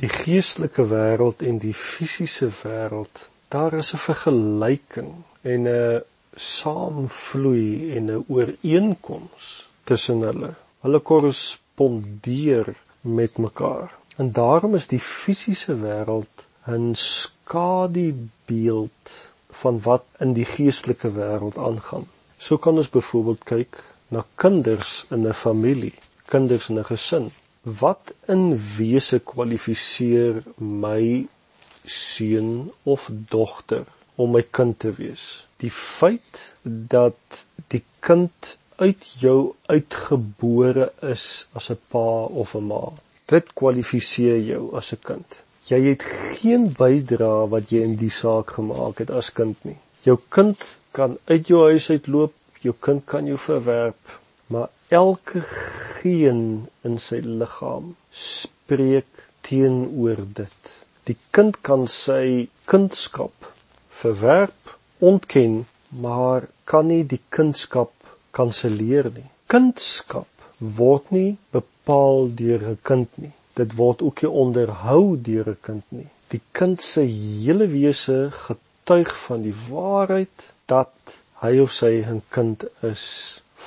die geestelike wêreld en die fisiese wêreld, daar is 'n vergelyking en 'n saamvloei en 'n ooreenkoms tussen hulle. Hulle korrespondeer met mekaar. En daarom is die fisiese wêreld 'n skadubeeld van wat in die geestelike wêreld aangaan. So kan ons byvoorbeeld kyk na kinders in 'n familie, kinders in 'n gesin. Wat in wese kwalifiseer my seun of dogter om my kind te wees? Die feit dat die kind uit jou uitgebore is as 'n pa of 'n ma. Dit kwalifiseer jou as 'n kind. Jy het geen bydrae wat jy in die saak gemaak het as kind nie. Jou kind kan uit jou huis uitloop, jou kind kan jou verwerp, maar elke geen in sy liggaam spreek teenoor dit. Die kind kan sy kindskap verwerp, ontken, maar kan nie die kindskap kanselleer nie. Kindskap word nie bepaal deur 'n kind nie. Dit word ook nie onderhou deur 'n kind nie. Die kind se hele wese getuig van die waarheid dat hy of sy 'n kind is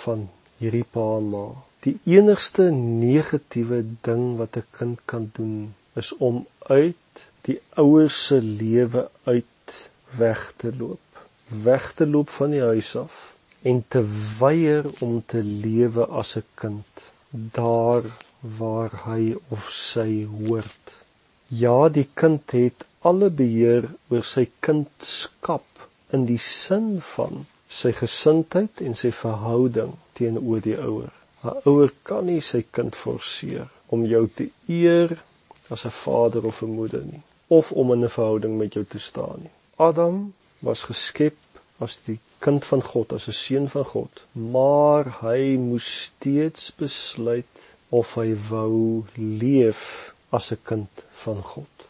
van hierdie pa en ma. Die enigste negatiewe ding wat 'n kind kan doen is om uit die ouers se lewe uit weg te loop. Weg te loop van die huis af en te weier om te lewe as 'n kind daar waar hy of sy hoort. Ja, die kind het alle beheer oor sy kindskap in die sin van sy gesindheid en sy verhouding teenoor die ouer. 'n Ouer kan nie sy kind forceer om jou te eer as 'n vader of 'n moeder nie of om in 'n verhouding met jou te staan nie. Adam was geskep as die kind van God, as 'n seun van God, maar hy moes steeds besluit of hy wou leef as 'n kind van God.